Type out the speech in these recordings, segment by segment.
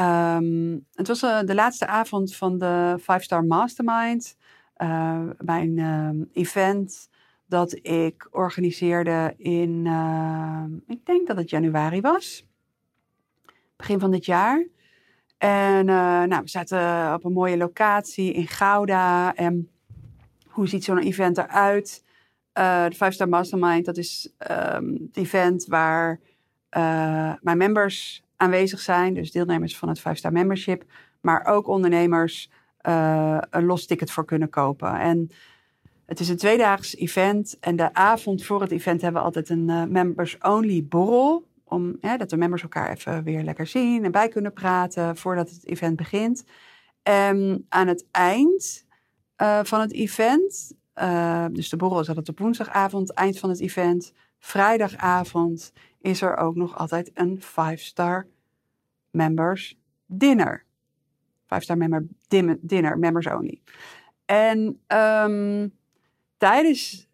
Um, het was uh, de laatste avond van de Five Star Mastermind. mijn event dat ik organiseerde in, ik denk dat het januari was. Begin van dit jaar. En nou, we zaten op een mooie locatie in Gouda. En hoe ziet zo'n event eruit? De Five Star Mastermind, dat is um, het event waar mijn members aanwezig zijn. Dus deelnemers van het Five Star Membership. Maar ook ondernemers uh, een los ticket voor kunnen kopen. En het is een tweedaags event. En de avond voor het event hebben we altijd een members-only borrel. Om, dat de members elkaar even weer lekker zien en bij kunnen praten voordat het event begint. En aan het eind van het event dus de borrel is altijd op woensdagavond, eind van het event. Vrijdagavond is er ook nog altijd een 5-star members dinner. 5-star member dinner, members only. En um, tijdens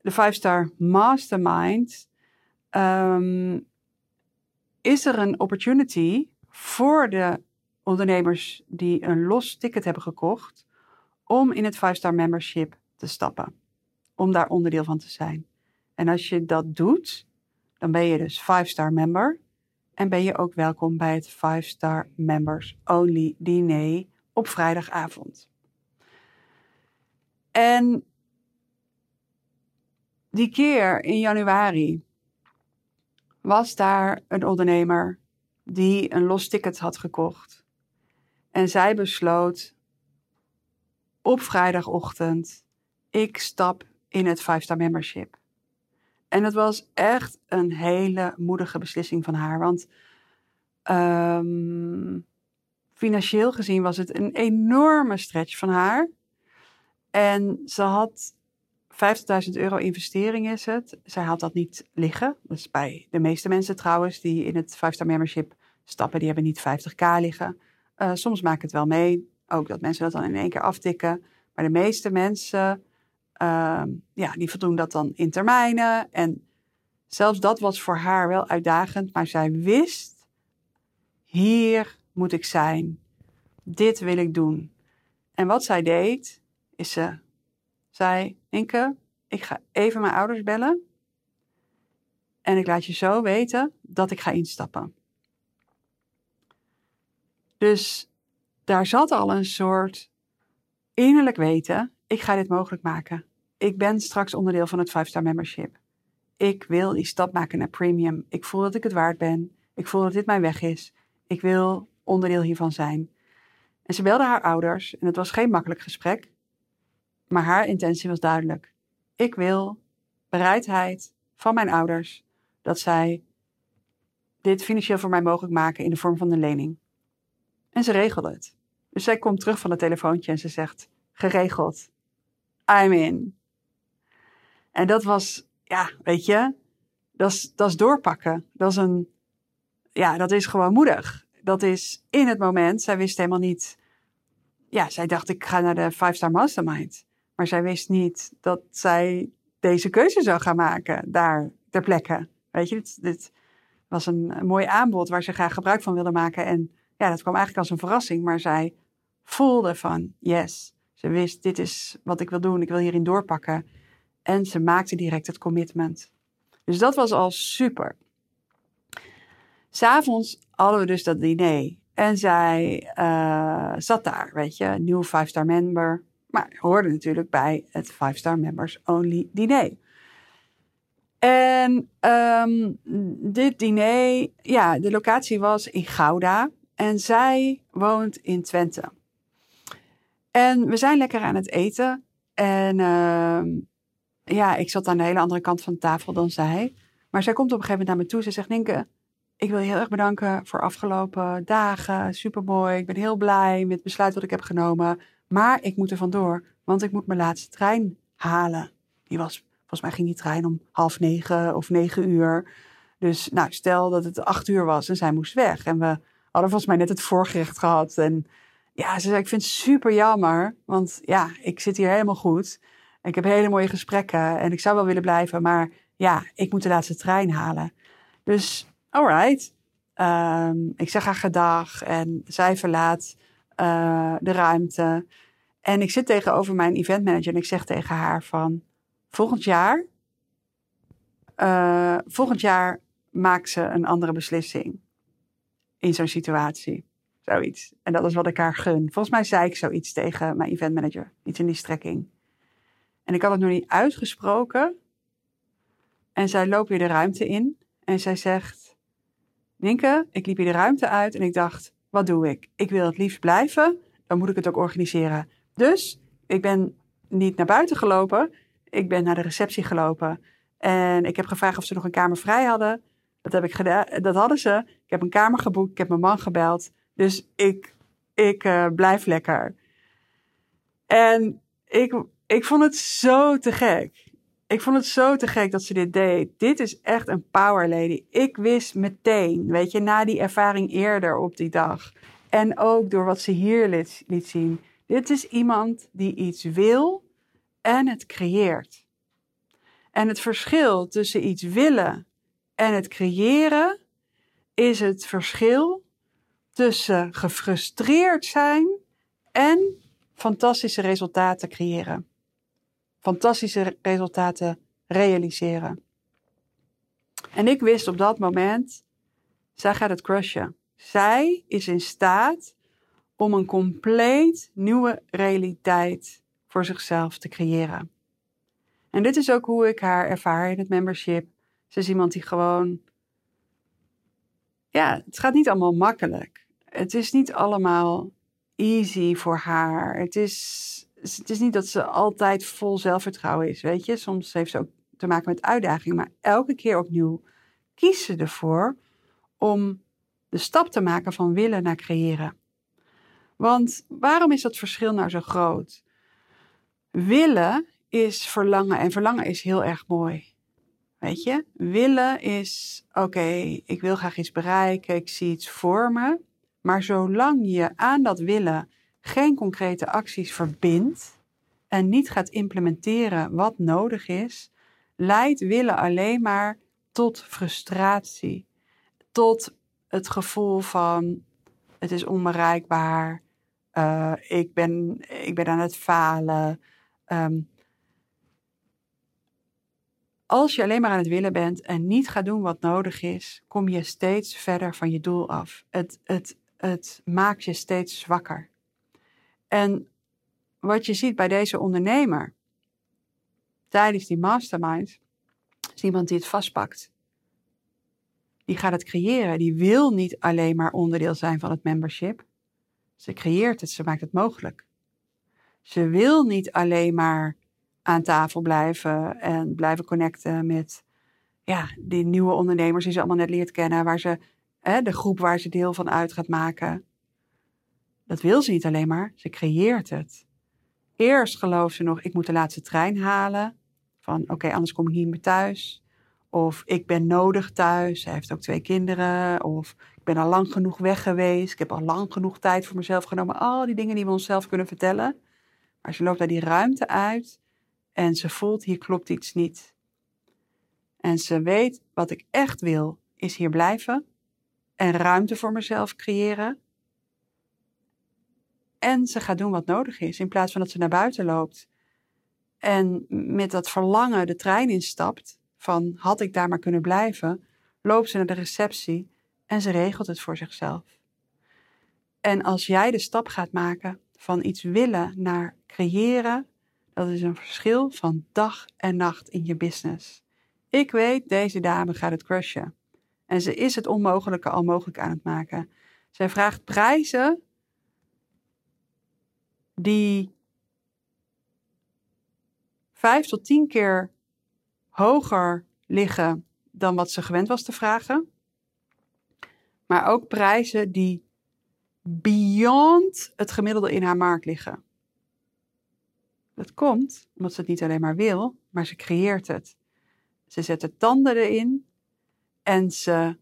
de 5-star mastermind um, is er een opportunity voor de ondernemers die een los ticket hebben gekocht om in het 5-star membership te stappen. Om daar onderdeel van te zijn. En als je dat doet, dan ben je dus 5-star member. En ben je ook welkom bij het 5-star members only diner op vrijdagavond. En die keer in januari was daar een ondernemer die een los ticket had gekocht. En zij besloot op vrijdagochtend, ik stap in het 5-star membership. En het was echt een hele moedige beslissing van haar. Want um, financieel gezien was het een enorme stretch van haar. En ze had 50.000 euro investering is het. Zij had dat niet liggen. Is bij de meeste mensen trouwens die in het 5-star membership stappen. Die hebben niet 50k liggen. Uh, soms ik het wel mee ook dat mensen dat dan in één keer aftikken. Maar de meeste mensen, uh, ja, die voldoen dat dan in termijnen. En zelfs dat was voor haar wel uitdagend. Maar zij wist, hier moet ik zijn. Dit wil ik doen. En wat zij deed, is ze zei, Inke, ik ga even mijn ouders bellen. En ik laat je zo weten dat ik ga instappen. Dus daar zat al een soort innerlijk weten, ik ga dit mogelijk maken. Ik ben straks onderdeel van het 5-star membership. Ik wil die stap maken naar premium. Ik voel dat ik het waard ben. Ik voel dat dit mijn weg is. Ik wil onderdeel hiervan zijn. En ze belde haar ouders en het was geen makkelijk gesprek. Maar haar intentie was duidelijk. Ik wil bereidheid van mijn ouders dat zij dit financieel voor mij mogelijk maken in de vorm van een lening. En ze regelde het. Dus zij komt terug van het telefoontje en ze zegt: geregeld. I'm in. En dat was, ja, weet je, dat is, dat is doorpakken. Dat is een, ja, dat is gewoon moedig. Dat is in het moment. Zij wist helemaal niet. Ja, zij dacht: ik ga naar de Five Star Mastermind. Maar zij wist niet dat zij deze keuze zou gaan maken daar ter plekke. Weet je, dit, dit was een, een mooi aanbod waar ze graag gebruik van wilde maken. En ja, dat kwam eigenlijk als een verrassing, maar zij voelde van yes. Ze wist, dit is wat ik wil doen, ik wil hierin doorpakken. En ze maakte direct het commitment. Dus dat was al super. S'avonds hadden we dus dat diner. En zij uh, zat daar, weet je, nieuw 5-star member. Maar hoorde natuurlijk bij het 5-star members only diner. En um, dit diner, ja, de locatie was in Gouda. En zij woont in Twente. En we zijn lekker aan het eten. En uh, ja, ik zat aan de hele andere kant van de tafel dan zij. Maar zij komt op een gegeven moment naar me toe. Ze zegt, Ninke, ik wil je heel erg bedanken voor afgelopen dagen. Supermooi. Ik ben heel blij met het besluit wat ik heb genomen. Maar ik moet er vandoor, want ik moet mijn laatste trein halen. Die was, volgens mij ging die trein om half negen of negen uur. Dus nou, stel dat het acht uur was en zij moest weg. En we hadden volgens mij net het voorgerecht gehad. En ja, ze zei, ik vind het super jammer. Want ja, ik zit hier helemaal goed. Ik heb hele mooie gesprekken en ik zou wel willen blijven. Maar ja, ik moet de laatste trein halen. Dus, alright. Um, ik zeg haar gedag en zij verlaat uh, de ruimte. En ik zit tegenover mijn eventmanager en ik zeg tegen haar van... Volgend jaar... Uh, volgend jaar maakt ze een andere beslissing. In zo'n situatie. Zoiets. En dat is wat ik haar gun. Volgens mij zei ik zoiets tegen mijn eventmanager. Iets in die strekking. En ik had het nog niet uitgesproken. En zij loopt weer de ruimte in. En zij zegt: Ninke, ik liep hier de ruimte uit en ik dacht: wat doe ik? Ik wil het liefst blijven. Dan moet ik het ook organiseren. Dus ik ben niet naar buiten gelopen. Ik ben naar de receptie gelopen. En ik heb gevraagd of ze nog een kamer vrij hadden. Dat heb ik gedaan. Dat hadden ze. Ik heb een kamer geboekt. Ik heb mijn man gebeld. Dus ik, ik uh, blijf lekker. En ik, ik vond het zo te gek. Ik vond het zo te gek dat ze dit deed. Dit is echt een power lady. Ik wist meteen, weet je, na die ervaring eerder op die dag. En ook door wat ze hier liet, liet zien. Dit is iemand die iets wil en het creëert. En het verschil tussen iets willen en het creëren is het verschil tussen gefrustreerd zijn en fantastische resultaten creëren fantastische resultaten realiseren. En ik wist op dat moment, zij gaat het crushen. Zij is in staat om een compleet nieuwe realiteit voor zichzelf te creëren. En dit is ook hoe ik haar ervaar in het membership. Ze is iemand die gewoon. Ja, het gaat niet allemaal makkelijk. Het is niet allemaal easy voor haar. Het is het is niet dat ze altijd vol zelfvertrouwen is, weet je. Soms heeft ze ook te maken met uitdagingen, maar elke keer opnieuw kiest ze ervoor om de stap te maken van willen naar creëren. Want waarom is dat verschil nou zo groot? Willen is verlangen en verlangen is heel erg mooi. Weet je, willen is oké, ik wil graag iets bereiken, ik zie iets voor me. Maar zolang je aan dat willen geen concrete acties verbindt en niet gaat implementeren wat nodig is, leidt willen alleen maar tot frustratie, tot het gevoel van het is onbereikbaar, uh, ik, ben, ik ben aan het falen. Um, als je alleen maar aan het willen bent en niet gaat doen wat nodig is, kom je steeds verder van je doel af. Het, het, het maakt je steeds zwakker. En wat je ziet bij deze ondernemer tijdens die mastermind, is iemand die het vastpakt. Die gaat het creëren. Die wil niet alleen maar onderdeel zijn van het membership. Ze creëert het, ze maakt het mogelijk. Ze wil niet alleen maar aan tafel blijven en blijven connecten met ja, die nieuwe ondernemers die ze allemaal net leert kennen, waar ze hè, de groep waar ze deel van uit gaat maken. Dat wil ze niet alleen maar, ze creëert het. Eerst gelooft ze nog, ik moet de laatste trein halen. Van oké, anders kom ik niet meer thuis. Of ik ben nodig thuis. Zij heeft ook twee kinderen. Of ik ben al lang genoeg weg geweest. Ik heb al lang genoeg tijd voor mezelf genomen. Al die dingen die we onszelf kunnen vertellen. Maar ze loopt naar die ruimte uit. En ze voelt, hier klopt iets niet. En ze weet, wat ik echt wil, is hier blijven. En ruimte voor mezelf creëren. En ze gaat doen wat nodig is, in plaats van dat ze naar buiten loopt. En met dat verlangen de trein instapt, van had ik daar maar kunnen blijven, loopt ze naar de receptie en ze regelt het voor zichzelf. En als jij de stap gaat maken van iets willen naar creëren, dat is een verschil van dag en nacht in je business. Ik weet, deze dame gaat het crushen. En ze is het onmogelijke al mogelijk aan het maken. Zij vraagt prijzen die vijf tot tien keer hoger liggen dan wat ze gewend was te vragen. Maar ook prijzen die beyond het gemiddelde in haar markt liggen. Dat komt omdat ze het niet alleen maar wil, maar ze creëert het. Ze zet de tanden erin en ze,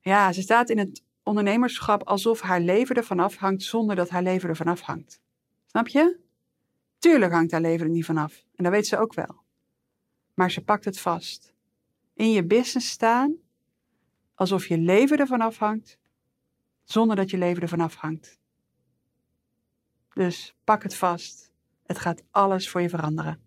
ja, ze staat in het ondernemerschap alsof haar leven ervan afhangt zonder dat haar leven ervan afhangt. Snap je? Tuurlijk hangt haar leven er niet vanaf en dat weet ze ook wel. Maar ze pakt het vast. In je business staan alsof je leven ervan afhangt zonder dat je leven ervan afhangt. Dus pak het vast. Het gaat alles voor je veranderen.